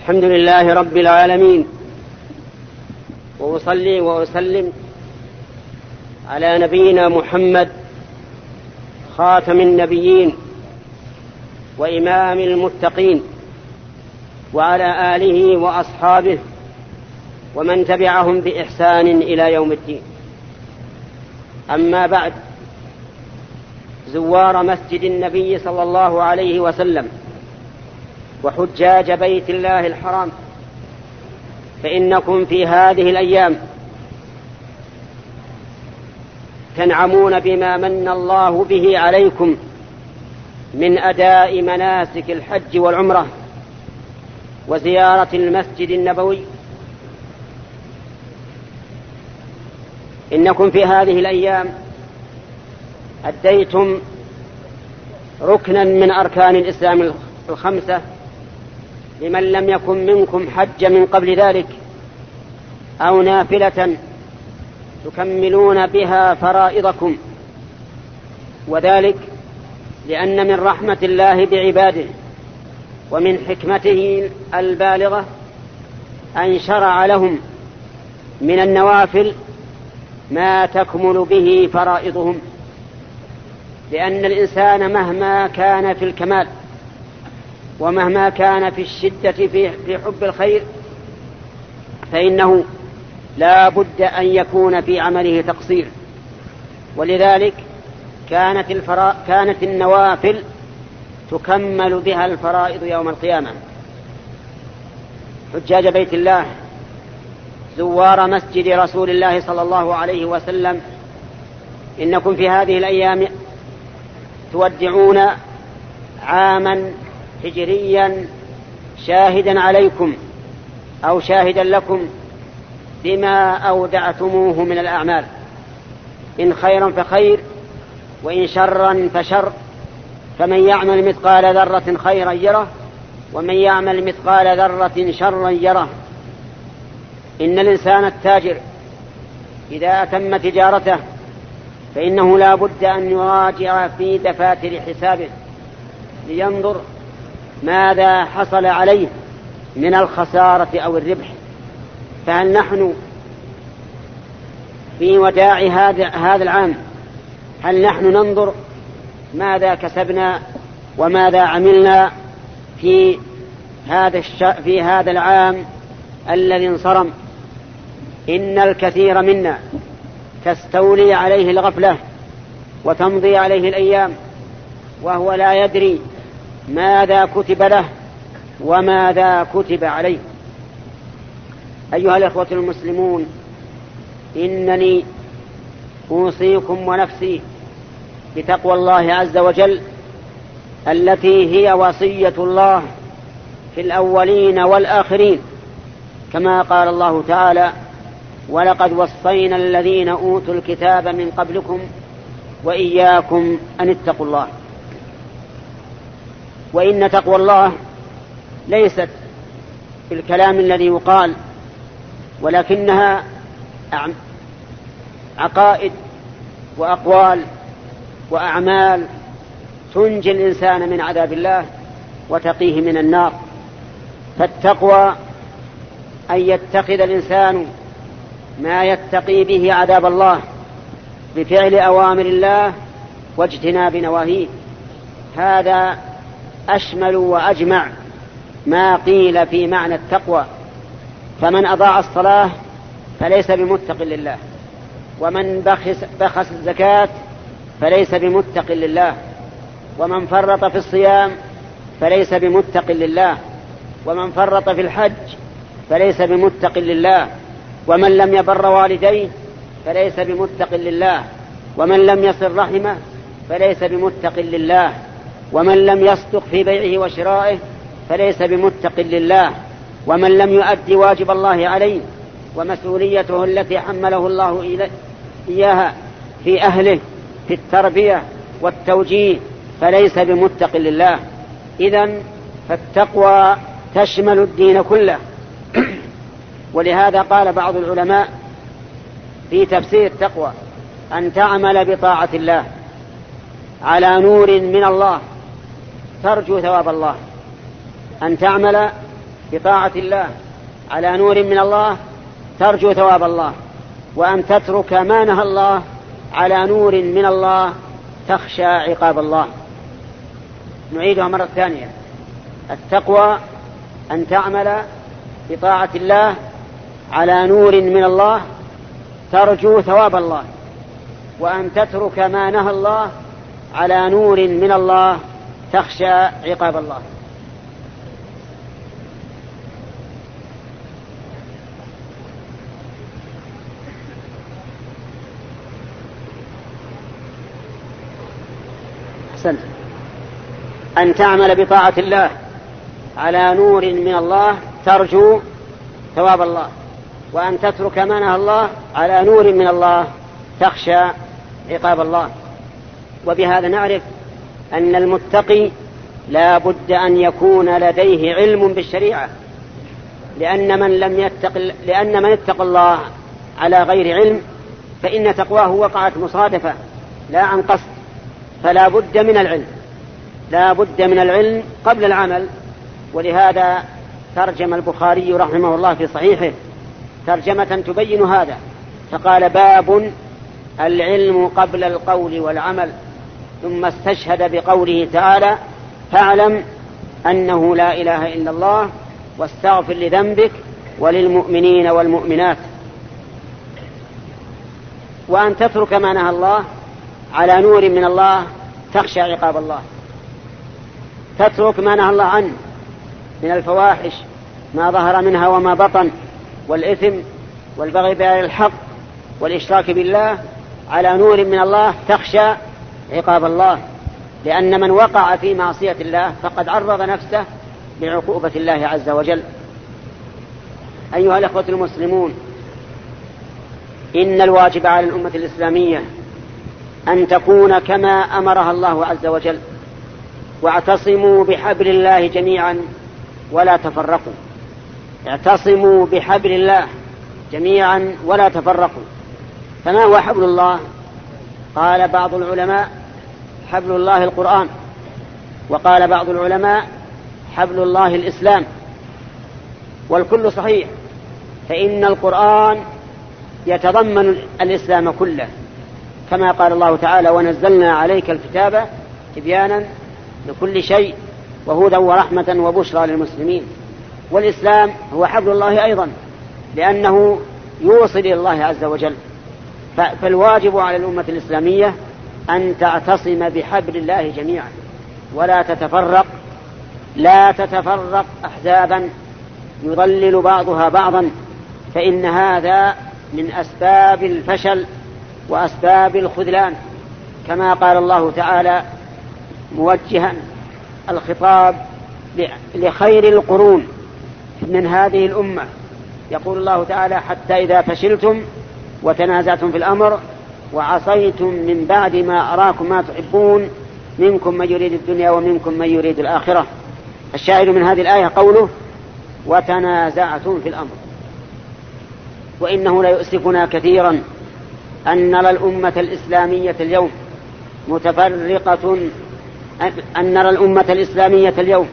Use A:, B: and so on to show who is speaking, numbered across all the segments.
A: الحمد لله رب العالمين. وأصلي وأسلم على نبينا محمد خاتم النبيين وإمام المتقين وعلى آله وأصحابه ومن تبعهم بإحسان إلى يوم الدين. أما بعد زوار مسجد النبي صلى الله عليه وسلم. وحجاج بيت الله الحرام. فإنكم في هذه الأيام تنعمون بما من الله به عليكم من أداء مناسك الحج والعمرة وزيارة المسجد النبوي. إنكم في هذه الأيام أديتم ركنا من أركان الإسلام الخمسة لمن لم يكن منكم حج من قبل ذلك أو نافلة تكملون بها فرائضكم. وذلك لأن من رحمة الله بعباده ومن حكمته البالغة أن شرع لهم من النوافل ما تكمل به فرائضهم. لأن الإنسان مهما كان في الكمال ومهما كان في الشدة في, حب الخير فإنه لا بد أن يكون في عمله تقصير. ولذلك كانت, الفرا... كانت النوافل تكمل بها الفرائض يوم القيامة. حجاج بيت الله زوار مسجد رسول الله صلى الله عليه وسلم إنكم في هذه الأيام تودعون عاما هجريا شاهدا عليكم أو شاهدا لكم بما أودعتموه من الأعمال. إن خيرا فخير وإن شرا فشر. فمن يعمل مثقال ذرة خيرا يره ومن يعمل مثقال ذرة شرا يره. إن الإنسان التاجر إذا أتم تجارته فإنه لا بد أن يراجع في دفاتر حسابه لينظر ماذا حصل عليه من الخسارة أو الربح؟ فهل نحن في وداع هذا العام هل نحن ننظر ماذا كسبنا وماذا عملنا في هذا الش... في هذا العام الذي انصرم؟ إن الكثير منا تستولي عليه الغفلة وتمضي عليه الأيام وهو لا يدري ماذا كتب له وماذا كتب عليه. أيها الإخوة المسلمون إنني أوصيكم ونفسي بتقوى الله عز وجل التي هي وصية الله في الأولين والآخرين. كما قال الله تعالى ولقد وصينا الذين أوتوا الكتاب من قبلكم وإياكم أن اتقوا الله وإن تقوى الله ليست في الكلام الذي يقال ولكنها عقائد وأقوال وأعمال تنجي الإنسان من عذاب الله وتقيه من النار. فالتقوى أن يتخذ الإنسان ما يتقي به عذاب الله بفعل أوامر الله واجتناب نواهيه. هذا أشمل وأجمع ما قيل في معنى التقوى. فمن أضاع الصلاة فليس بمتق لله ومن بخس, بخس الزكاة فليس بمتق لله ومن فرط في الصيام فليس بمتق لله ومن فرط في الحج فليس بمتق لله ومن لم يبر والديه فليس بمتق لله ومن لم يصل رحمه فليس بمتق لله. ومن لم يصدق في بيعه وشرائه فليس بمتق لله. ومن لم يؤدي واجب الله عليه ومسؤوليته التي حمله الله إياها في أهله في التربية والتوجيه فليس بمتق لله. إذا فالتقوى تشمل الدين كله. ولهذا قال بعض العلماء في تفسير التقوى أن تعمل بطاعة الله على نور من الله ترجو ثواب الله. أن تعمل بطاعة الله على نور من الله ترجو ثواب الله. وأن تترك ما نهى الله على نور من الله تخشى عقاب الله. نعيدها مرة ثانية. التقوى أن تعمل بطاعة الله على نور من الله ترجو ثواب الله. وأن تترك ما نهى الله على نور من الله تخشى عقاب الله. أحسنت. أن تعمل بطاعة الله على نور من الله ترجو ثواب الله. وأن تترك ما نهى الله على نور من الله تخشى عقاب الله. وبهذا نعرف أن المتقي لا بد أن يكون لديه علم بالشريعة. لأن من لم يتق لأن من اتقى الله على غير علم فإن تقواه وقعت مصادفة لا عن قصد. فلا بد من العلم. لا بد من العلم قبل العمل. ولهذا ترجم البخاري رحمه الله في صحيحه ترجمة تبين هذا. فقال باب العلم قبل القول والعمل. ثم استشهد بقوله تعالى فاعلم أنه لا إله إلا الله واستغفر لذنبك وللمؤمنين والمؤمنات. وأن تترك ما نهى الله على نور من الله تخشى عقاب الله. تترك ما نهى الله عنه من الفواحش ما ظهر منها وما بطن والإثم والبغي بغير الحق والإشراك بالله على نور من الله تخشى عقاب الله لأن من وقع في معصية الله فقد عرض نفسه لعقوبة الله عز وجل. أيها الأخوة المسلمون إن الواجب على الأمة الإسلامية أن تكون كما أمرها الله عز وجل واعتصموا بحبل الله جميعا ولا تفرقوا. اعتصموا بحبل الله جميعا ولا تفرقوا. فما هو حبل الله؟ قال بعض العلماء حبل الله القرآن. وقال بعض العلماء حبل الله الإسلام. والكل صحيح. فإن القرآن يتضمن الإسلام كله. كما قال الله تعالى ونزلنا عليك الكتاب تبيانا لكل شيء وهدى ورحمة وبشرى للمسلمين. والإسلام هو حبل الله أيضا لأنه يوصل إلى الله عز وجل. فالواجب على الأمة الإسلامية أن تعتصم بحبل الله جميعا. ولا تتفرق لا تتفرق أحزابا. يضلل بعضها بعضا. فإن هذا من أسباب الفشل وأسباب الخذلان. كما قال الله تعالى موجها الخطاب لخير القرون من هذه الأمة. يقول الله تعالى حتى إذا فشلتم وتنازعتم في الأمر وعصيتم من بعد ما أراكم ما تحبون منكم من يريد الدنيا ومنكم من يريد الآخرة. الشاهد من هذه الآية قوله وتنازعتم في الأمر وإنه ليؤسفنا كثيرا أن نرى الأمة الإسلامية اليوم متفرقة أن نرى الأمة الإسلامية اليوم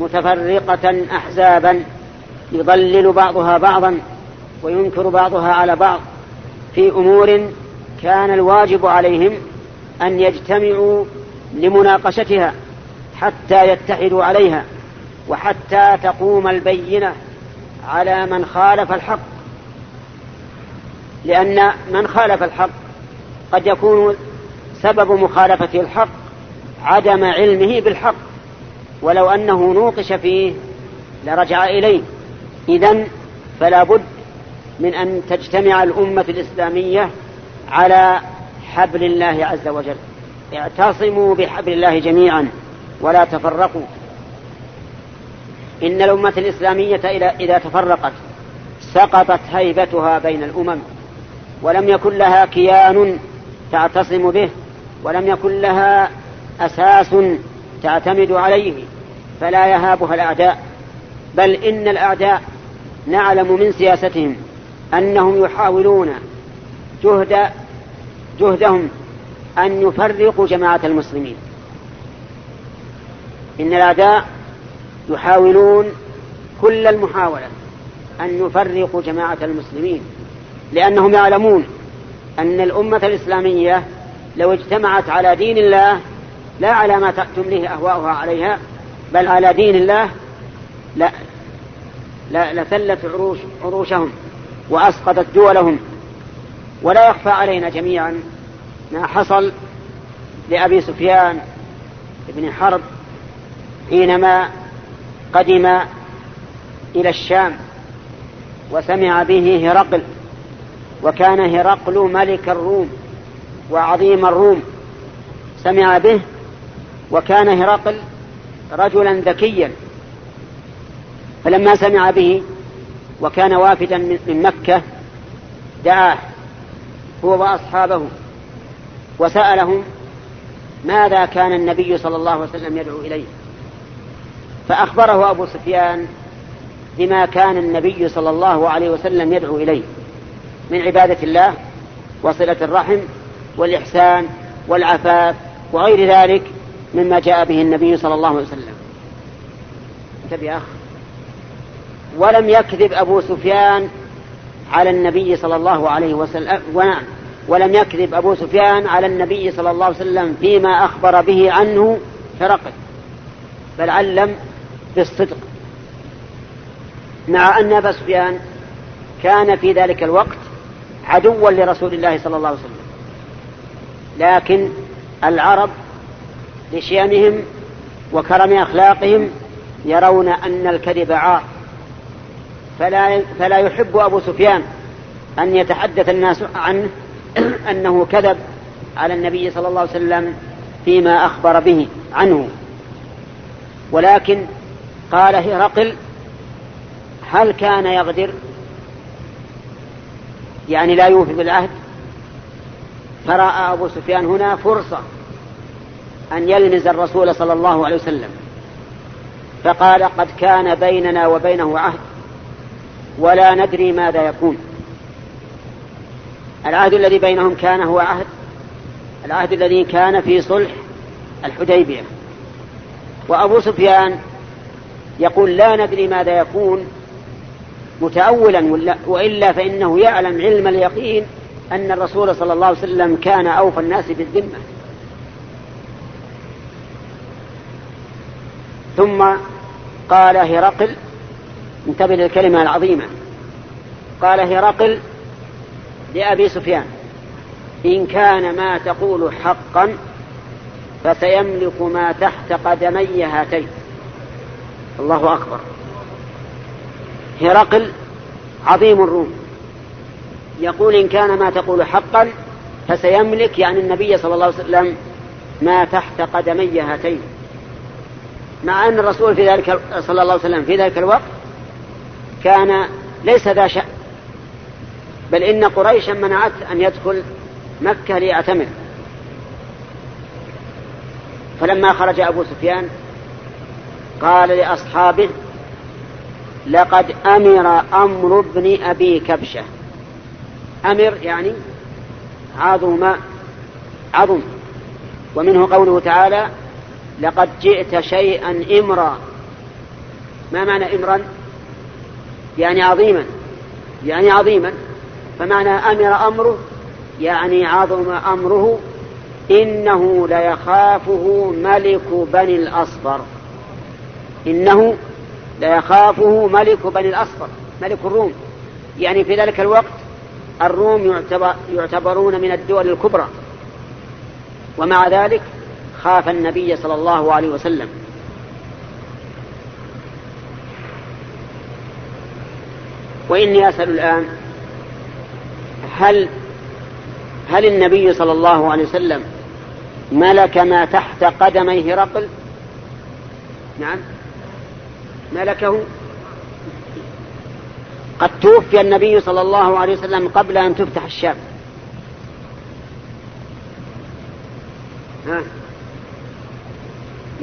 A: متفرقة أحزابا يضلل بعضها بعضا وينكر بعضها على بعض في أمور كان الواجب عليهم أن يجتمعوا لمناقشتها حتى يتحدوا عليها وحتى تقوم البينة على من خالف الحق. لأن من خالف الحق قد يكون سبب مخالفته الحق عدم علمه بالحق. ولو أنه نوقش فيه لرجع إليه. إذا فلا بد من أن تجتمع الأمة الإسلامية على حبل الله عز وجل. اعتصموا بحبل الله جميعا ولا تفرقوا. إن الأمة الإسلامية إذا تفرقت سقطت هيبتها بين الأمم ولم يكن لها كيان تعتصم به ولم يكن لها أساس تعتمد عليه فلا يهابها الأعداء. بل إن الأعداء نعلم من سياستهم أنهم يحاولون جهد جهدهم أن يفرقوا جماعة المسلمين. إن الأعداء يحاولون كل المحاولة أن يفرقوا جماعة المسلمين لأنهم يعلمون أن الأمة الإسلامية لو اجتمعت على دين الله لا على ما تمليه أهواؤها عليها بل على دين الله لا لا لثلت عروش عروشهم وأسقطت دولهم. ولا يخفى علينا جميعا ما حصل لأبي سفيان بن حرب حينما قدم إلى الشام وسمع به هرقل وكان هرقل ملك الروم وعظيم الروم. سمع به وكان هرقل رجلا ذكيا. فلما سمع به وكان وافدا من مكة دعاه هو وأصحابه. وسألهم ماذا كان النبي صلى الله عليه وسلم يدعو إليه. فأخبره أبو سفيان بما كان النبي صلى الله عليه وسلم يدعو إليه من عبادة الله وصلة الرحم والإحسان والعفاف وغير ذلك مما جاء به النبي صلى الله عليه وسلم. انتبه يا أخ. ولم يكذب أبو سفيان على النبي صلى الله عليه وسلم. ونعم. ولم يكذب أبو سفيان على النبي صلى الله عليه وسلم فيما أخبر به عنه هرقل بل علم بالصدق. مع أن أبا سفيان كان في ذلك الوقت عدوا لرسول الله صلى الله عليه وسلم لكن العرب لشيمهم وكرم أخلاقهم يرون أن الكذب عار. فلا, فلا يحب أبو سفيان أن يتحدث الناس عنه أنه كذب على النبي صلى الله عليه وسلم فيما أخبر به عنه. ولكن قال هرقل هل كان يغدر؟ يعني لا يوفي بالعهد. فرأى أبو سفيان هنا فرصة أن يلمز الرسول صلى الله عليه وسلم. فقال قد كان بيننا وبينه عهد ولا ندري ماذا يكون. العهد الذي بينهم كان هو عهد العهد الذي كان في صلح الحديبية. وأبو سفيان يقول لا ندري ماذا يكون متأولا وإلا فإنه يعلم علم اليقين أن الرسول صلى الله عليه وسلم كان أوفى الناس بالذمة. ثم قال هرقل انتبه للكلمة العظيمة. قال هرقل لأبي سفيان. إن كان ما تقول حقا فسيملك ما تحت قدمي هاتين. الله أكبر. هرقل عظيم الروم. يقول إن كان ما تقول حقا فسيملك يعني النبي صلى الله عليه وسلم ما تحت قدمي هاتين. مع أن الرسول في ذلك صلى الله عليه وسلم في ذلك الوقت كان ليس ذا شأن. بل إن قريشا منعت أن يدخل مكة ليعتمر. فلما خرج أبو سفيان قال لأصحابه لقد أمر أمر ابن أبي كبشة. أمر يعني عظم عظم. ومنه قوله تعالى لقد جئت شيئا إمرا. ما معنى إمرا؟ يعني عظيما. يعني عظيما. فمعنى أمر أمره يعني عظم أمره إنه ليخافه ملك بني الأصفر. إنه ليخافه ملك بني الأصفر ملك الروم. يعني في ذلك الوقت الروم يعتبر يعتبرون من الدول الكبرى. ومع ذلك خاف النبي صلى الله عليه وسلم. وإني أسأل الآن هل هل النبي صلى الله عليه وسلم ملك ما تحت قدمي هرقل نعم. ملكه؟ قد توفي النبي صلى الله عليه وسلم قبل أن تفتح الشام. ها.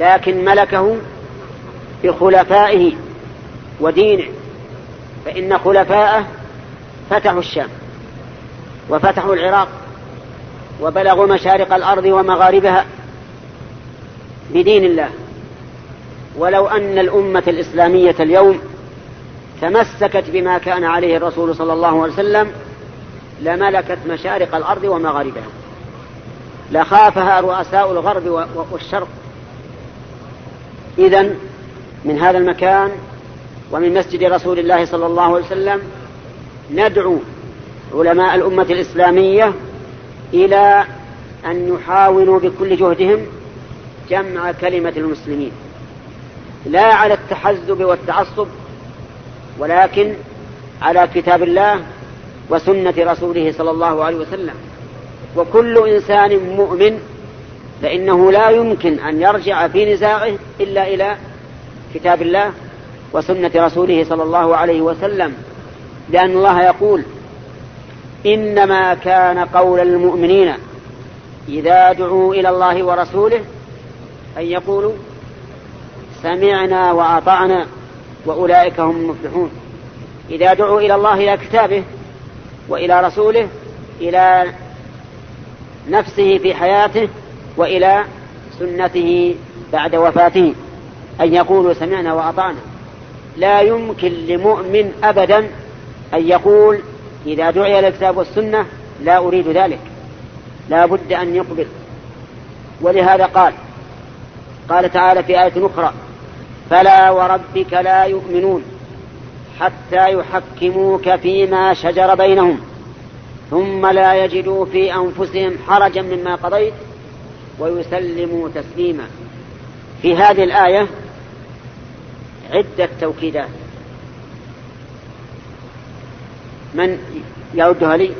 A: لكن ملكه بخلفائه ودينه فإن خلفاءه فتحوا الشام. وفتحوا العراق وبلغوا مشارق الأرض ومغاربها بدين الله. ولو أن الأمة الإسلامية اليوم تمسكت بما كان عليه الرسول صلى الله عليه وسلم لملكت مشارق الأرض ومغاربها. لخافها رؤساء الغرب والشرق. إذا من هذا المكان ومن مسجد رسول الله صلى الله عليه وسلم ندعو علماء الأمة الإسلامية إلى أن يحاولوا بكل جهدهم جمع كلمة المسلمين. لا على التحزب والتعصب ولكن على كتاب الله وسنة رسوله صلى الله عليه وسلم. وكل إنسان مؤمن فإنه لا يمكن أن يرجع في نزاعه إلا إلى كتاب الله وسنة رسوله صلى الله عليه وسلم. لأن الله يقول إنما كان قول المؤمنين إذا دعوا إلى الله ورسوله أن يقولوا سمعنا وأطعنا وأولئك هم المفلحون. إذا دعوا إلى الله إلى كتابه وإلى رسوله إلى نفسه في حياته وإلى سنته بعد وفاته أن يقولوا سمعنا وأطعنا. لا يمكن لمؤمن أبدا أن يقول إذا دعي إلى الكتاب والسنة لا أريد ذلك. لا بد أن يقبل. ولهذا قال قال تعالى في آية أخرى فلا وربك لا يؤمنون حتى يحكموك فيما شجر بينهم ثم لا يجدوا في أنفسهم حرجا مما قضيت ويسلموا تسليما. في هذه الآية عدة توكيدات. من يردها لي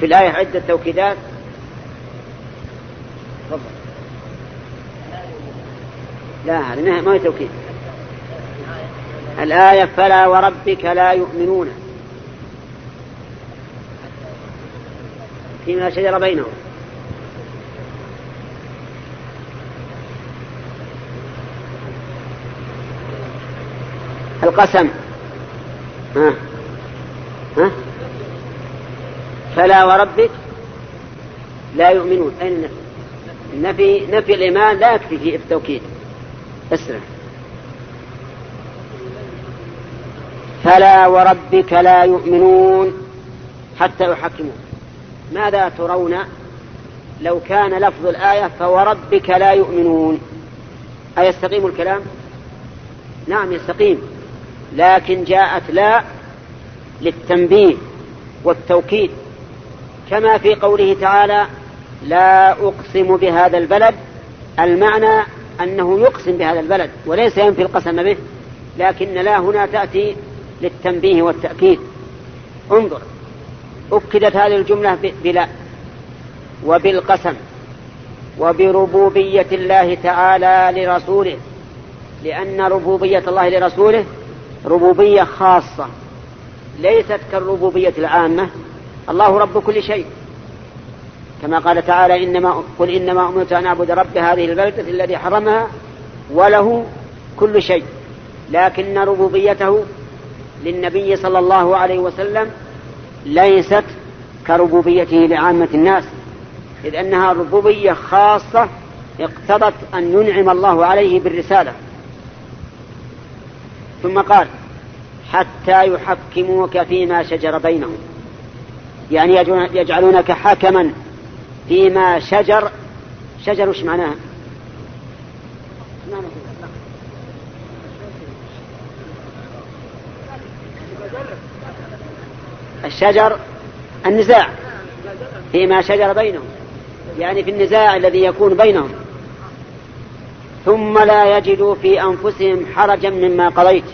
A: في الآية عدة توكيدات. تفضل. لا هذا ما هي توكيد. الآية فلا وربك لا يؤمنون. فيما شجر بينهم. القسم. ها؟ ها؟ فلا وربك لا يؤمنون. أين النفي؟ النفي نفي الإيمان لا يكفي في التوكيد. أسرع. فلا وربك لا يؤمنون حتى يحكمون. ماذا ترون؟ لو كان لفظ الآية فوربك لا يؤمنون. أيستقيم الكلام؟ نعم يستقيم. لكن جاءت لا للتنبيه والتوكيد. كما في قوله تعالى لا أقسم بهذا البلد المعنى أنه يقسم بهذا البلد وليس ينفي القسم به لكن لا هنا تأتي للتنبيه والتأكيد. انظر أكدت هذه الجملة بلا وبالقسم وبربوبية الله تعالى لرسوله لأن ربوبية الله لرسوله ربوبية خاصة ليست كالربوبية العامة. الله رب كل شيء. كما قال تعالى إنما قل إنما أمرت أن أعبد رب هذه البلدة الذي حرمها وله كل شيء. لكن ربوبيته للنبي صلى الله عليه وسلم ليست كربوبيته لعامة الناس. إذ أنها ربوبية خاصة اقتضت أن ينعم الله عليه بالرسالة. ثم قال حتى يحكموك فيما شجر بينهم. يعني يجعلونك حكما فيما شجر شجر وش معناها؟ الشجر النزاع فيما شجر بينهم. يعني في النزاع الذي يكون بينهم. ثم لا يجدوا في أنفسهم حرجا مما قضيت.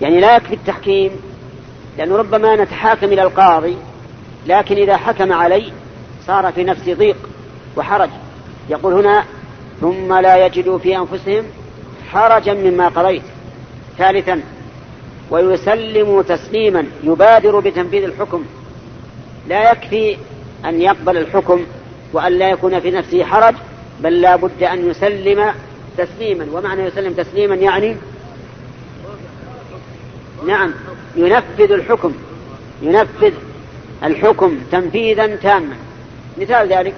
A: يعني لا يكفي التحكيم لأنه ربما نتحاكم إلى القاضي لكن إذا حكم علي صار في نفسي ضيق وحرج. يقول هنا ثم لا يجدوا في أنفسهم حرجا مما قضيت. ثالثا ويسلموا تسليما يبادر بتنفيذ الحكم. لا يكفي أن يقبل الحكم وأن لا يكون في نفسه حرج بل لا بد أن يسلم تسليما. ومعنى يسلم تسليما يعني نعم ينفذ الحكم ينفذ الحكم تنفيذا تاما. مثال ذلك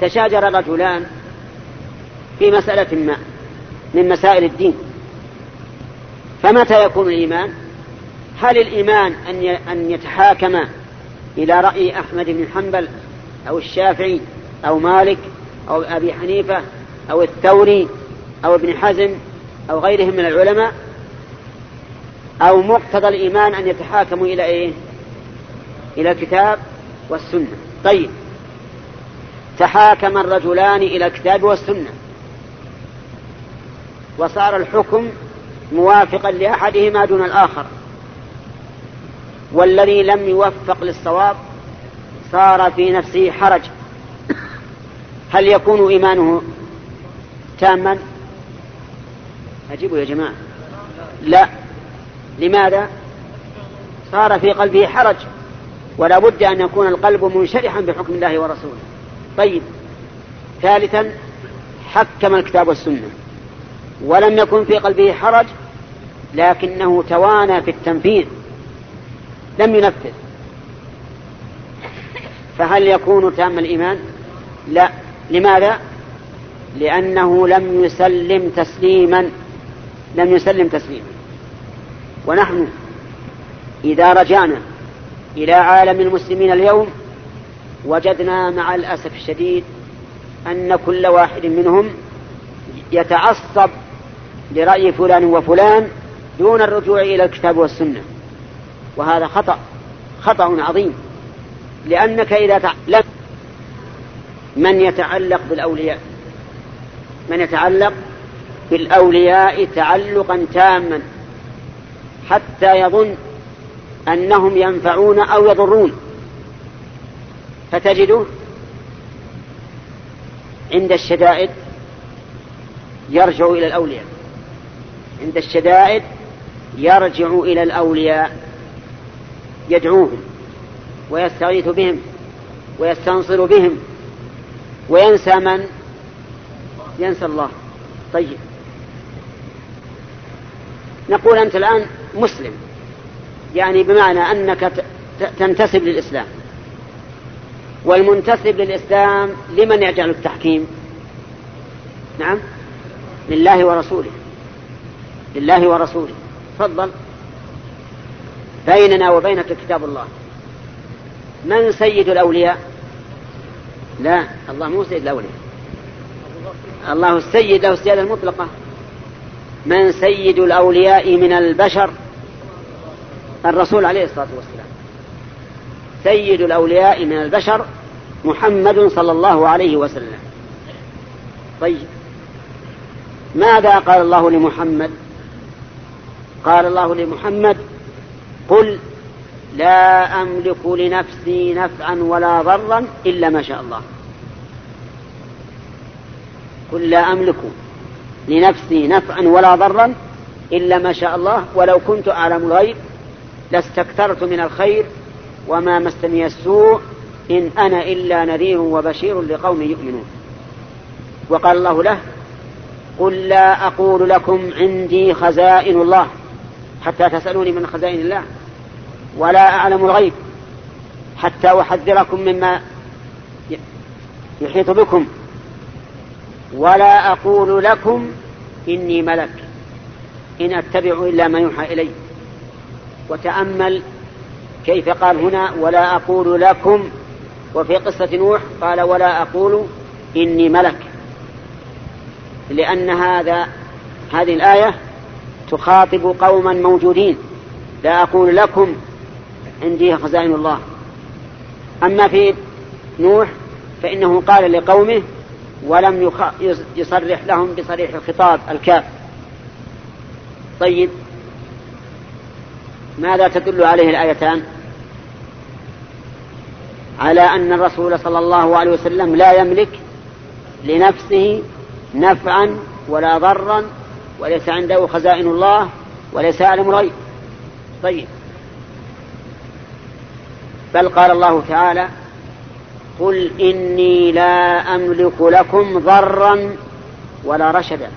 A: تشاجر رجلان في مسألة ما من مسائل الدين. فمتى يكون الإيمان؟ هل الإيمان أن يتحاكم إلى رأي أحمد بن حنبل أو الشافعي أو مالك أو أبي حنيفة أو الثوري أو ابن حزم أو غيرهم من العلماء أو مقتضى الإيمان أن يتحاكموا إلى إيه؟ إلى الكتاب والسنة. طيب. تحاكم الرجلان إلى الكتاب والسنة. وصار الحكم موافقا لأحدهما دون الآخر. والذي لم يوفق للصواب صار في نفسه حرج. هل يكون إيمانه تاما؟ أجيبوا يا جماعة. لا. لماذا؟ صار في قلبه حرج ولا بد أن يكون القلب منشرحا بحكم الله ورسوله. طيب. ثالثا حكم الكتاب والسنة. ولم يكن في قلبه حرج لكنه توانى في التنفيذ. لم ينفذ. فهل يكون تام الإيمان؟ لا. لماذا؟ لأنه لم يسلم تسليما لم يسلم تسليما. ونحن إذا رجعنا إلى عالم المسلمين اليوم وجدنا مع الأسف الشديد أن كل واحد منهم يتعصب لرأي فلان وفلان دون الرجوع إلى الكتاب والسنة. وهذا خطأ خطأ عظيم. لأنك إذا تعلم من يتعلق بالأولياء؟ من يتعلق بالأولياء تعلقا تاما حتى يظن أنهم ينفعون أو يضرون. فتجده عند الشدائد يرجع إلى الأولياء. عند الشدائد يرجع إلى الأولياء يدعوهم ويستغيث بهم ويستنصر بهم وينسى من؟ ينسى الله. طيب. نقول أنت الآن مسلم. يعني بمعنى أنك تنتسب للإسلام. والمنتسب للإسلام لمن يجعل التحكيم؟ نعم. لله ورسوله. لله ورسوله. تفضل. بيننا وبينك كتاب الله. من سيد الأولياء؟ لا الله مو سيد الأولياء الله السيد له السيادة المطلقة. من سيد الأولياء من البشر؟ الرسول عليه الصلاة والسلام. سيد الأولياء من البشر محمد صلى الله عليه وسلم. طيب. ماذا قال الله لمحمد؟ قال الله لمحمد قل لا أملك لنفسي نفعا ولا ضرا إلا ما شاء الله. قل لا أملك لنفسي نفعا ولا ضرا إلا ما شاء الله. ولو كنت أعلم الغيب لاستكثرت من الخير وما مسني السوء إن أنا إلا نذير وبشير لقوم يؤمنون. وقال الله له قل لا أقول لكم عندي خزائن الله حتى تسألوني من خزائن الله. ولا أعلم الغيب حتى أحذركم مما يحيط بكم. ولا أقول لكم إني ملك إن أتبع إلا ما يوحى إلي. وتأمل كيف قال هنا ولا أقول لكم وفي قصة نوح قال ولا أقول إني ملك. لأن هذا هذه الآية تخاطب قوما موجودين. لا أقول لكم عندي خزائن الله. أما في نوح فإنه قال لقومه ولم يصرح لهم بصريح الخطاب الكاف. طيب ماذا تدل عليه الآيتان؟ على أن الرسول صلى الله عليه وسلم لا يملك لنفسه نفعا ولا ضرا وليس عنده خزائن الله وليس يعلم الغيب. طيب بل قال الله تعالى قل إني لا أملك لكم ضرا ولا رشدا.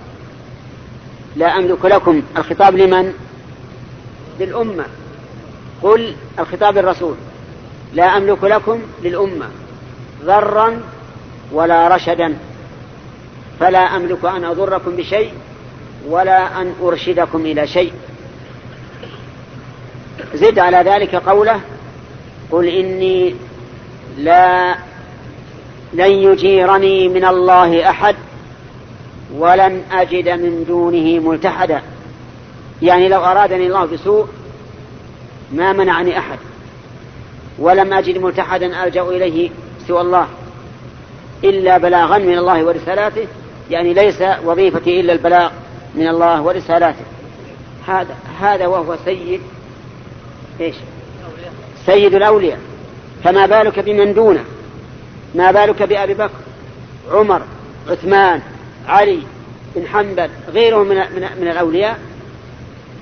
A: لا أملك لكم. الخطاب لمن؟ للأمة. قل الخطاب الرسول لا أملك لكم للأمة ضرا ولا رشدا. فلا أملك أن أضركم بشيء ولا أن أرشدكم إلى شيء. زد على ذلك قوله قل إني لا لن يجيرني من الله أحد ولن أجد من دونه ملتحدا. يعني لو أرادني الله بسوء ما منعني أحد. ولم أجد ملتحدا ألجأ إليه سوى الله إلا بلاغا من الله ورسالاته. يعني ليس وظيفتي إلا البلاغ من الله ورسالاته. هذا هذا وهو سيد إيش؟ سيد الأولياء فما بالك بمن دونه؟ ما بالك بأبي بكر عمر عثمان علي بن حنبل غيرهم من, من, من الأولياء؟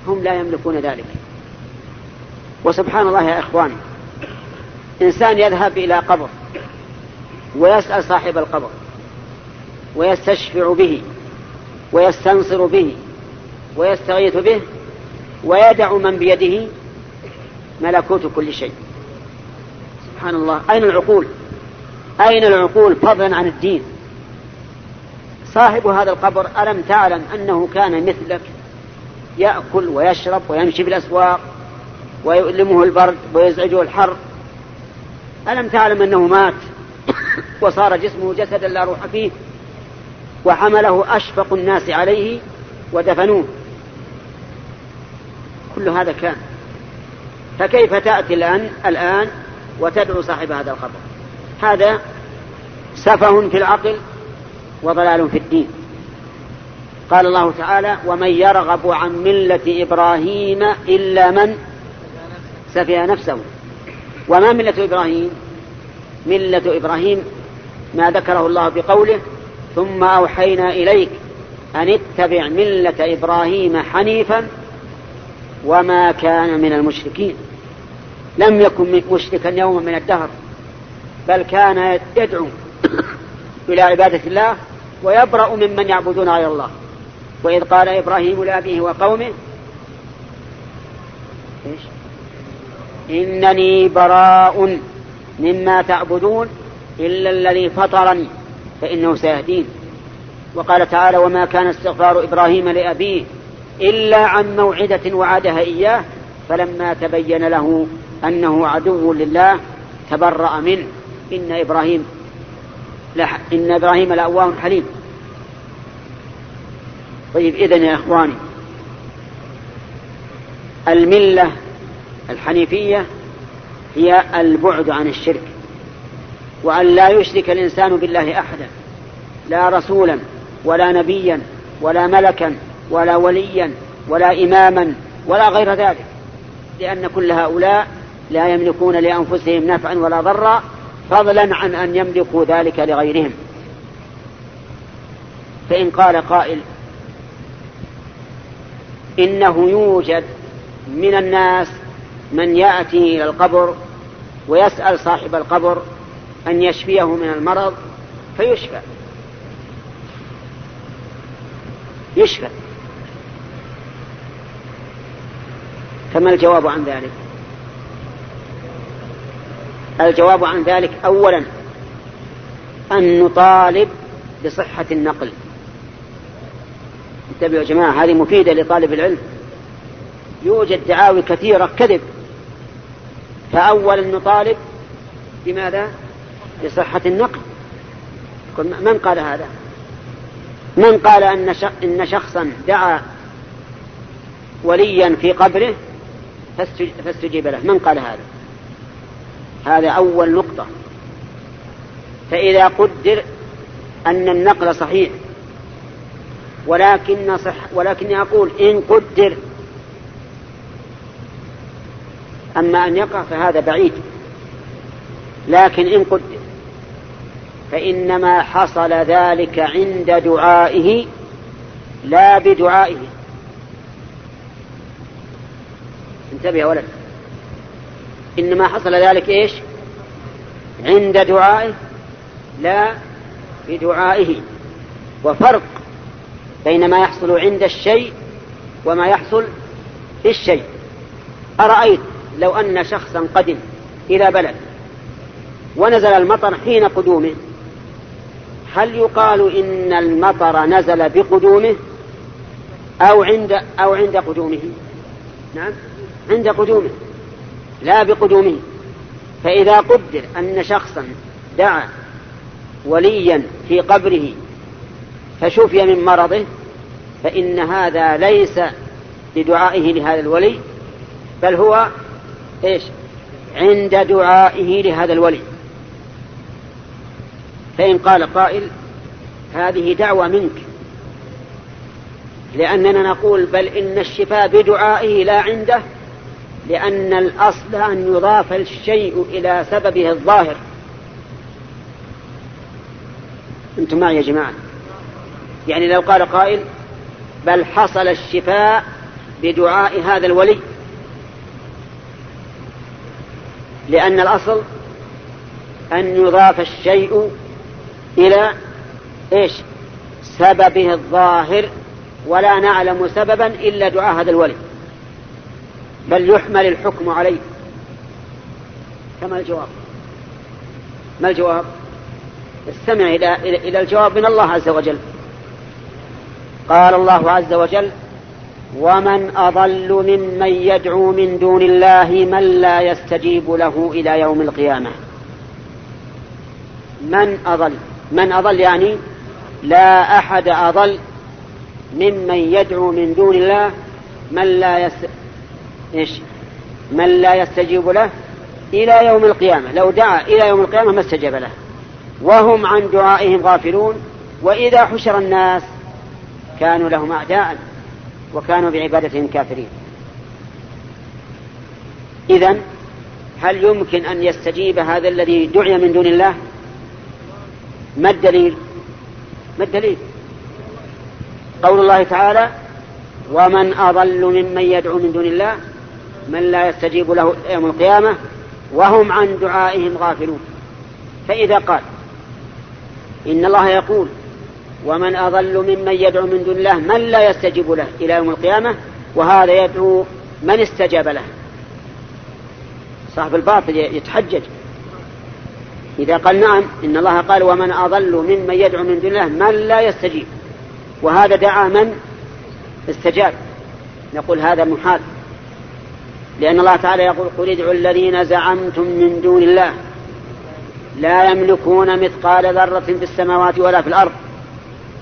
A: هم لا يملكون ذلك. وسبحان الله يا إخواني إنسان يذهب إلى قبر ويسأل صاحب القبر ويستشفع به ويستنصر به ويستغيث به ويدع من بيده ملكوت كل شيء. سبحان الله. أين العقول؟ أين العقول فضلا عن الدين؟ صاحب هذا القبر ألم تعلم أنه كان مثلك؟ يأكل ويشرب ويمشي في الأسواق ويؤلمه البرد ويزعجه الحر. ألم تعلم أنه مات؟ وصار جسمه جسدا لا روح فيه. وحمله أشفق الناس عليه ودفنوه. كل هذا كان. فكيف تأتي الآن الآن وتدعو صاحب هذا القبر هذا سفه في العقل وضلال في الدين. قال الله تعالى ومن يرغب عن ملة إبراهيم إلا من سفه نفسه. وما ملة إبراهيم؟ ملة إبراهيم ما ذكره الله بقوله ثم أوحينا إليك أن اتبع ملة إبراهيم حنيفا وما كان من المشركين. لم يكن مشركا يوما من الدهر بل كان يدعو إلى عبادة الله ويبرأ ممن يعبدون غير الله وإذ قال إبراهيم لأبيه وقومه إيش؟ إنني براء مما تعبدون إلا الذي فطرني فإنه سيهدين وقال تعالى وما كان استغفار إبراهيم لأبيه إلا عن موعدة وعدها إياه فلما تبين له أنه عدو لله تبرأ منه. إن إبراهيم إن إبراهيم لأواه حليم. طيب إذن يا إخواني الملة الحنيفية هي البعد عن الشرك وأن لا يشرك الإنسان بالله أحدا لا رسولا ولا نبيا ولا ملكا ولا وليا ولا إماما ولا غير ذلك لأن كل هؤلاء لا يملكون لأنفسهم نفعا ولا ضرا فضلا عن أن يملكوا ذلك لغيرهم. فإن قال قائل إنه يوجد من الناس من يأتي إلى القبر ويسأل صاحب القبر أن يشفيه من المرض فيشفى. يشفى. فما الجواب عن ذلك؟ الجواب عن ذلك أولا أن نطالب بصحة النقل انتبهوا يا جماعة هذه مفيدة لطالب العلم يوجد دعاوي كثيرة كذب فأولا نطالب بماذا؟ بصحة النقل من قال هذا؟ من قال أن إن شخصا دعا وليا في قبره فاستجيب له من قال هذا؟ هذا أول نقطة. فإذا قدر أن النقل صحيح ولكن صح ولكني أقول إن قدر أما أن يقع فهذا بعيد. لكن إن قدر فإنما حصل ذلك عند دعائه لا بدعائه. انتبه يا ولد. إنما حصل ذلك إيش؟ عند دعائه لا بدعائه. وفرق بين ما يحصل عند الشيء وما يحصل في الشيء. أرأيت لو أن شخصا قدم إلى بلد ونزل المطر حين قدومه هل يقال إن المطر نزل بقدومه أو عند أو عند قدومه؟ نعم عند قدومه. لا بقدومه. فإذا قدر أن شخصا دعا وليا في قبره فشفي من مرضه فإن هذا ليس لدعائه لهذا الولي بل هو إيش؟ عند دعائه لهذا الولي. فإن قال قائل هذه دعوة منك. لأننا نقول بل إن الشفاء بدعائه لا عنده لأن الأصل أن يضاف الشيء إلى سببه الظاهر. أنتم معي يا جماعة؟ يعني لو قال قائل بل حصل الشفاء بدعاء هذا الولي. لأن الأصل أن يضاف الشيء إلى إيش؟ سببه الظاهر ولا نعلم سببا إلا دعاء هذا الولي. بل يحمل الحكم عليه. كما الجواب؟ ما الجواب؟ استمع إلى, إلى الجواب من الله عز وجل. قال الله عز وجل ومن أضل ممن يدعو من دون الله من لا يستجيب له إلى يوم القيامة. من أضل؟ من أضل يعني لا أحد أضل ممن يدعو من دون الله من لا يس... إيش؟ من لا يستجيب له إلى يوم القيامة. لو دعا إلى يوم القيامة ما استجاب له. وهم عن دعائهم غافلون. وإذا حشر الناس كانوا لهم أعداء وكانوا بعبادتهم كافرين. إذا هل يمكن أن يستجيب هذا الذي دعي من دون الله؟ ما الدليل؟ ما الدليل؟ قول الله تعالى ومن أضل ممن يدعو من دون الله من لا يستجيب له يوم القيامة وهم عن دعائهم غافلون. فإذا قال إن الله يقول ومن أضل ممن يدعو من دون الله من لا يستجيب له إلى يوم القيامة وهذا يدعو من استجاب له. صاحب الباطل يتحجج. إذا قال نعم إن الله قال ومن أضل ممن يدعو من دون الله من لا يستجيب. وهذا دعا من؟ استجاب. نقول هذا محال. لأن الله تعالى يقول قل ادعوا الذين زعمتم من دون الله لا يملكون مثقال ذرة في السماوات ولا في الأرض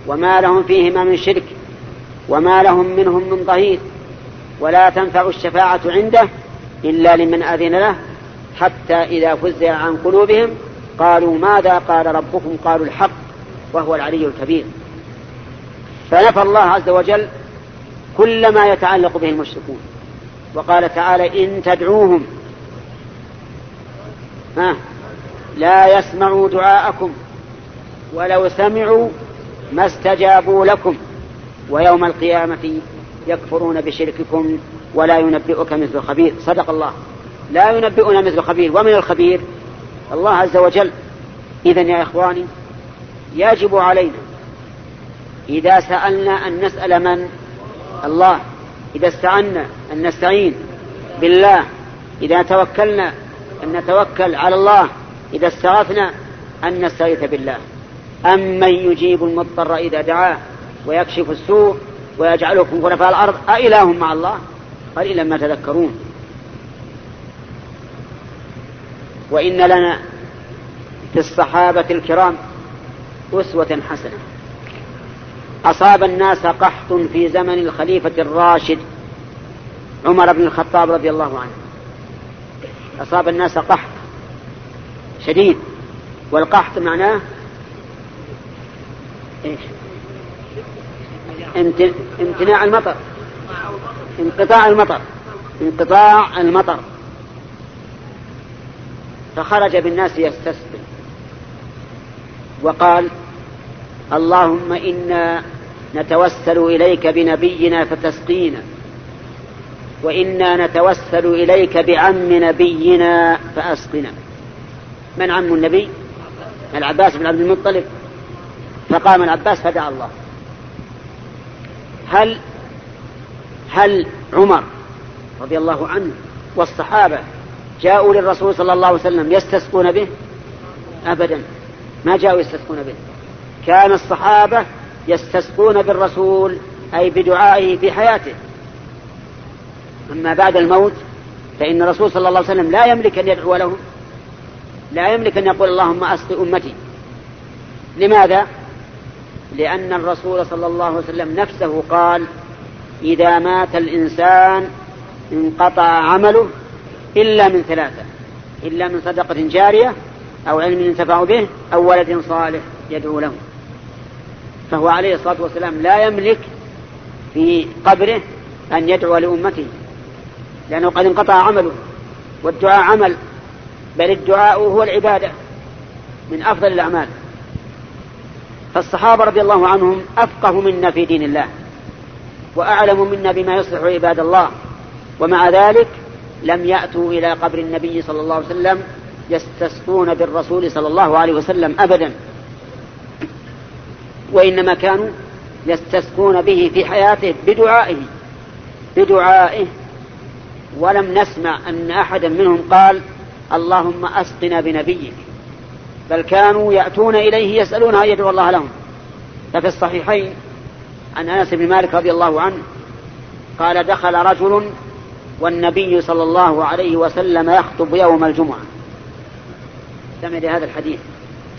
A: وما لهم فيهما من شرك وما لهم منهم من ظهير ولا تنفع الشفاعة عنده إلا لمن أذن له حتى إذا فزع عن قلوبهم قالوا ماذا قال ربكم؟ قالوا الحق وهو العلي الكبير. فنفى الله عز وجل كل ما يتعلق به المشركون. وقال تعالى إن تدعوهم. ها؟ لا يسمعوا دعاءكم ولو سمعوا ما استجابوا لكم. ويوم القيامة يكفرون بشرككم ولا ينبئك مثل خبير. صدق الله. لا ينبئنا مثل خبير. ومن الخبير؟ الله عز وجل. إذا يا إخواني يجب علينا إذا سألنا أن نسأل من؟ الله. إذا استعنا أن نستعين بالله إذا توكلنا أن نتوكل على الله إذا استغفنا أن نستغيث بالله. أمن يجيب المضطر إذا دعاه ويكشف السوء ويجعلكم خلفاء الأرض؟ أإله مع الله؟ قليلا ما تذكرون. وإن لنا في الصحابة الكرام أسوة حسنة. أصاب الناس قحط في زمن الخليفة الراشد عمر بن الخطاب رضي الله عنه. أصاب الناس قحط شديد والقحط معناه إيش؟ امتناع المطر انقطاع المطر انقطاع المطر. فخرج بالناس يستسقي. وقال اللهم إنا نتوسل إليك بنبينا فتسقينا. وإنا نتوسل إليك بعم نبينا فأسقنا. من عم النبي؟ العباس بن عبد المطلب. فقام العباس فدعا الله. هل هل عمر رضي الله عنه والصحابة جاءوا للرسول صلى الله عليه وسلم يستسقون به؟ أبدا. ما جاءوا يستسقون به. كان الصحابة يستسقون بالرسول أي بدعائه في حياته. أما بعد الموت فإن الرسول صلى الله عليه وسلم لا يملك أن يدعو لهم لا يملك أن يقول اللهم أسق أمتي. لماذا؟ لأن الرسول صلى الله عليه وسلم نفسه قال إذا مات الإنسان انقطع عمله إلا من ثلاثة إلا من صدقة جارية أو علم ينتفع به أو ولد صالح يدعو له. فهو عليه الصلاة والسلام لا يملك في قبره أن يدعو لأمته لأنه قد انقطع عمله والدعاء عمل بل الدعاء هو العبادة من أفضل الأعمال. فالصحابة رضي الله عنهم أفقه منا في دين الله وأعلم منا بما يصلح عباد الله ومع ذلك لم يأتوا إلى قبر النبي صلى الله عليه وسلم يستسقون بالرسول صلى الله عليه وسلم أبدا. وإنما كانوا يستسقون به في حياته بدعائه بدعائه. ولم نسمع أن أحدا منهم قال اللهم أسقنا بنبيك. بل كانوا يأتون إليه يسألون أن يدعو الله لهم. ففي الصحيحين عن أنس بن مالك رضي الله عنه قال دخل رجل والنبي صلى الله عليه وسلم يخطب يوم الجمعة. استمع لهذا الحديث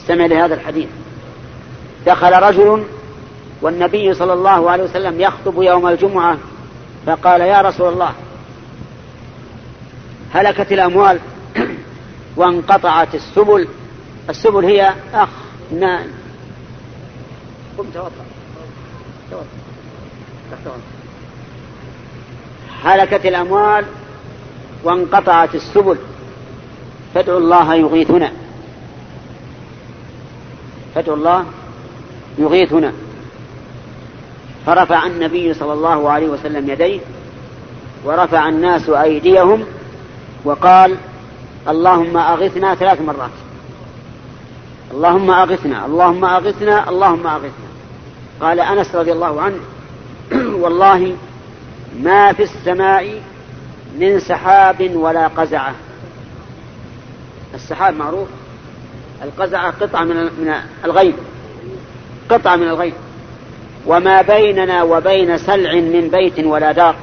A: استمع لهذا الحديث. دخل رجل والنبي صلى الله عليه وسلم يخطب يوم الجمعة فقال يا رسول الله هلكت الأموال وانقطعت السبل السبل هي أخ نان. قم توضأ هلكت الأموال وانقطعت السبل. فادعوا الله يغيثنا. فادعوا الله يغيثنا فرفع النبي صلى الله عليه وسلم يديه ورفع الناس أيديهم وقال اللهم أغثنا ثلاث مرات. اللهم أغثنا اللهم أغثنا اللهم أغثنا. قال أنس رضي الله عنه والله ما في السماء من سحاب ولا قزعة. السحاب معروف القزعة قطعة من الغيب. قطعة من الغيب وما بيننا وبين سلع من بيت ولا دار.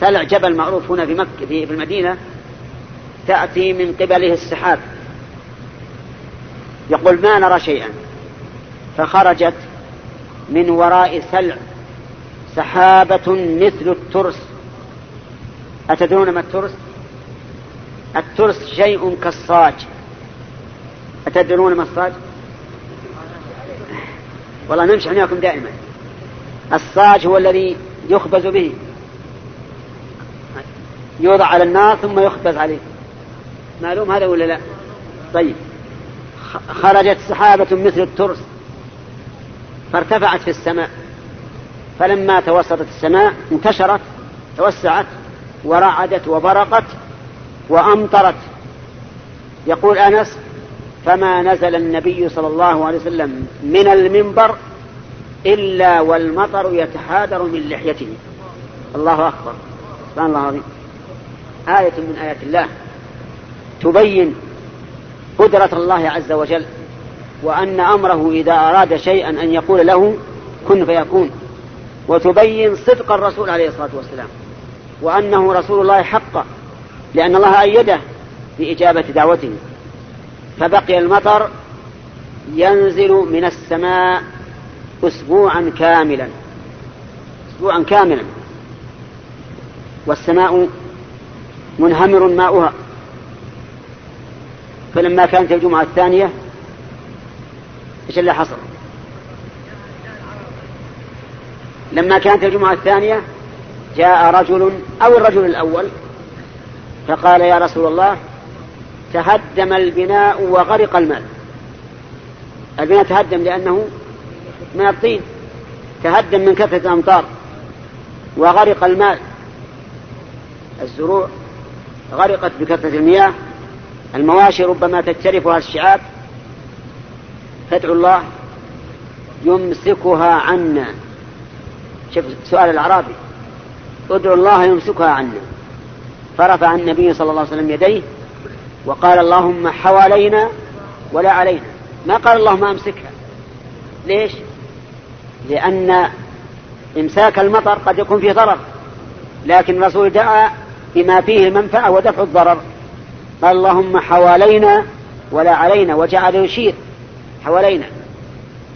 A: سلع جبل معروف هنا في مكة في المدينة تأتي من قبله السحاب. يقول ما نرى شيئا. فخرجت من وراء سلع سحابة مثل الترس. أتدرون ما الترس؟ الترس شيء كالصاج. أتدرون ما الصاج؟ والله نمشي عناكم دائما. الصاج هو الذي يخبز به. يوضع على النار ثم يخبز عليه. معلوم هذا ولا لا؟ طيب. خرجت سحابة مثل الترس فارتفعت في السماء. فلما توسطت السماء انتشرت توسعت ورعدت وبرقت وأمطرت. يقول أنس فما نزل النبي صلى الله عليه وسلم من المنبر إلا والمطر يتحادر من لحيته. الله أكبر. سبحان الله العظيم. آية من آيات الله. تبين قدرة الله عز وجل وأن أمره إذا أراد شيئا أن يقول له كن فيكون. وتبين صدق الرسول عليه الصلاة والسلام وأنه رسول الله حقا لأن الله أيده بإجابة دعوته. فبقي المطر ينزل من السماء أسبوعا كاملا. أسبوعا كاملا. والسماء منهمر ماؤها. فلما كانت الجمعة الثانية إيش اللي حصل؟ لما كانت الجمعة الثانية جاء رجل أو الرجل الأول فقال يا رسول الله تهدم البناء وغرق الماء البناء تهدم لأنه من الطين. تهدم من كثرة الأمطار وغرق الماء الزروع غرقت بكثرة المياه. المواشي ربما تجترفها الشعاب. فادعوا الله يمسكها عنا. شوف سؤال الأعرابي. ادعوا الله يمسكها عنا. فرفع النبي صلى الله عليه وسلم يديه وقال اللهم حوالينا ولا علينا. ما قال اللهم أمسكها. ليش؟ لأن إمساك المطر قد يكون فيه ضرر. لكن الرسول دعا بما فيه المنفعة ودفع الضرر. قال اللهم حوالينا ولا علينا. وجعل يشير حوالينا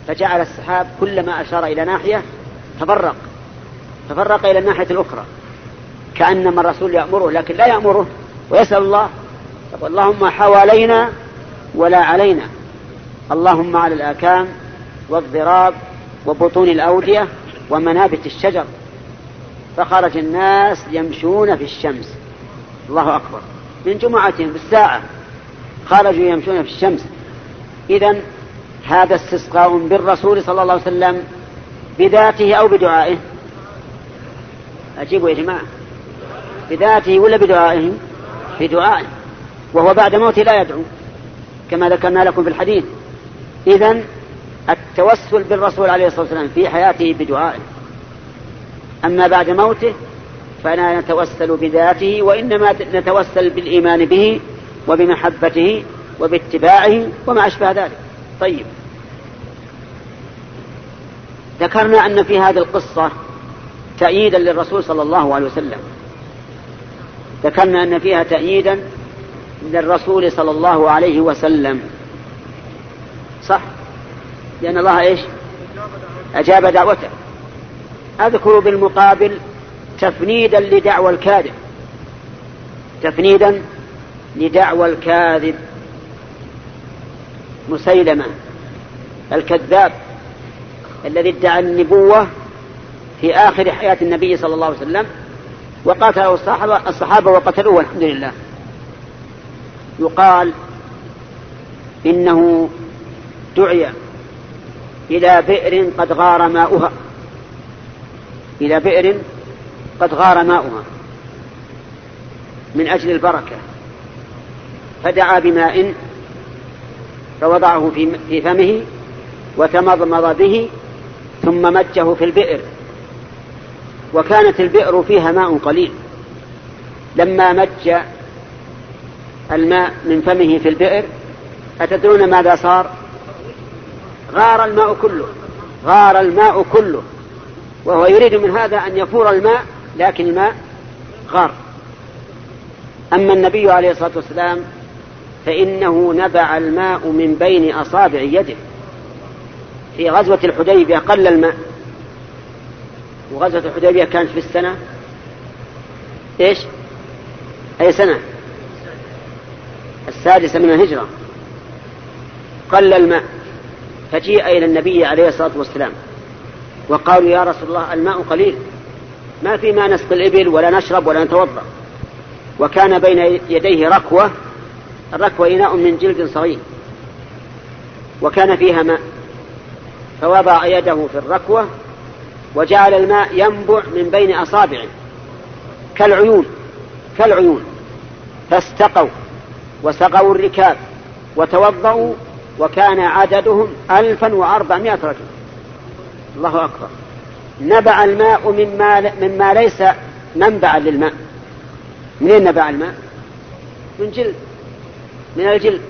A: فجعل السحاب كلما أشار إلى ناحية تفرق. تفرق إلى الناحية الأخرى. كأنما الرسول يأمره لكن لا يأمره. ويسأل الله اللهم حوالينا ولا علينا. اللهم على الآكام والضراب وبطون الأودية ومنابت الشجر. فخرج الناس يمشون في الشمس. الله أكبر. من جمعتهم بالساعة خرجوا يمشون في الشمس. إذا هذا استسقاء بالرسول صلى الله عليه وسلم بذاته أو بدعائه؟ أجيبوا يا جماعة. بذاته ولا بدعائه بدعائه وهو بعد موته لا يدعو كما ذكرنا لكم في الحديث. إذا التوسل بالرسول عليه الصلاة والسلام في حياته بدعائه أما بعد موته فلا نتوسل بذاته وإنما نتوسل بالإيمان به وبمحبته وباتباعه وما أشبه ذلك. طيب. ذكرنا أن في هذه القصة تأييدا للرسول صلى الله عليه وسلم. ذكرنا أن فيها تأييدا للرسول صلى الله عليه وسلم. صح؟ لأن الله إيش؟ أجاب دعوته. أذكر بالمقابل تفنيدا لدعوى الكاذب. تفنيدا لدعوى الكاذب. مسيلمة الكذاب الذي ادعى النبوة في آخر حياة النبي صلى الله عليه وسلم وقاتله الصحابة, الصحابة وقتلوه والحمد لله. يقال إنه دعي إلى بئر قد غار ماؤها. إلى بئر قد غار ماؤها. من أجل البركة. فدعا بماء فوضعه في فمه وتمضمض به ثم مجه في البئر. وكانت البئر فيها ماء قليل. لما مج الماء من فمه في البئر. أتدرون ماذا صار؟ غار الماء كله غار الماء كله. وهو يريد من هذا أن يفور الماء لكن الماء غار. أما النبي عليه الصلاة والسلام فإنه نبع الماء من بين أصابع يده. في غزوة الحديبية قل الماء. وغزوة الحديبية كانت في السنة. إيش؟ أي سنة؟ السادسة من الهجرة. قل الماء فجيء إلى النبي عليه الصلاة والسلام وقالوا يا رسول الله الماء قليل. ما في ما نسقي الإبل ولا نشرب ولا نتوضأ. وكان بين يديه ركوة الركوة إناء من جلد صغير. وكان فيها ماء فوضع يده في الركوة وجعل الماء ينبع من بين أصابعه. كالعيون كالعيون فاستقوا. وسقوا الركاب وتوضأوا وكان عددهم ألفا وأربعمائة رجل الله أكبر. نبع الماء مما, مما ليس منبعا للماء. منين نبع الماء؟ من جلد. من الجلد.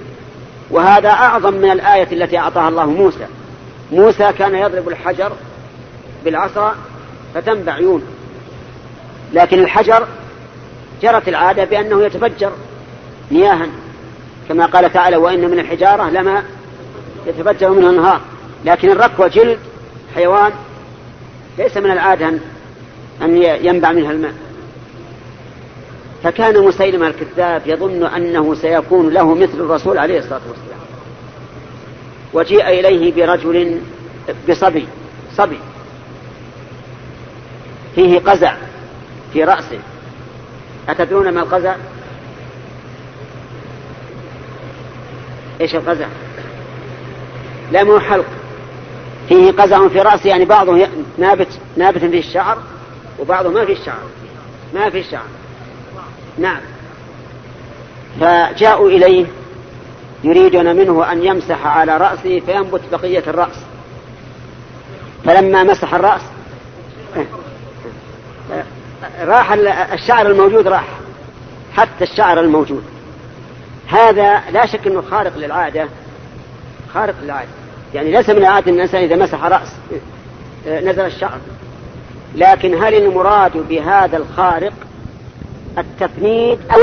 A: وهذا أعظم من الآية التي أعطاها الله موسى. موسى كان يضرب الحجر بالعصا فتنبع عيون لكن الحجر جرت العادة بأنه يتفجر. مياها. كما قال تعالى وإن من الحجارة لما يتفجر منه النهار لكن الركوة جلد حيوان ليس من العادة أن ينبع منها الماء. فكان مسيلمة الكذاب يظن أنه سيكون له مثل الرسول عليه الصلاة والسلام. وجيء إليه برجل بصبي صبي. فيه قزع في رأسه. أتدرون ما القزع؟ إيش القزع لا مو حلق. فيه قزع في رأسه يعني بعضه نابت نابت فيه الشعر وبعضه ما فيه الشعر. ما فيه الشعر. نعم. فجاءوا إليه يريدون منه أن يمسح على رأسه فينبت بقية الرأس. فلما مسح الرأس راح الشعر الموجود راح. حتى الشعر الموجود. هذا لا شك إنه خارق للعادة خارق للعادة. يعني ليس من العادة إن الإنسان إذا مسح رأس نزل الشعر. لكن هل المراد بهذا الخارق التفنيد أو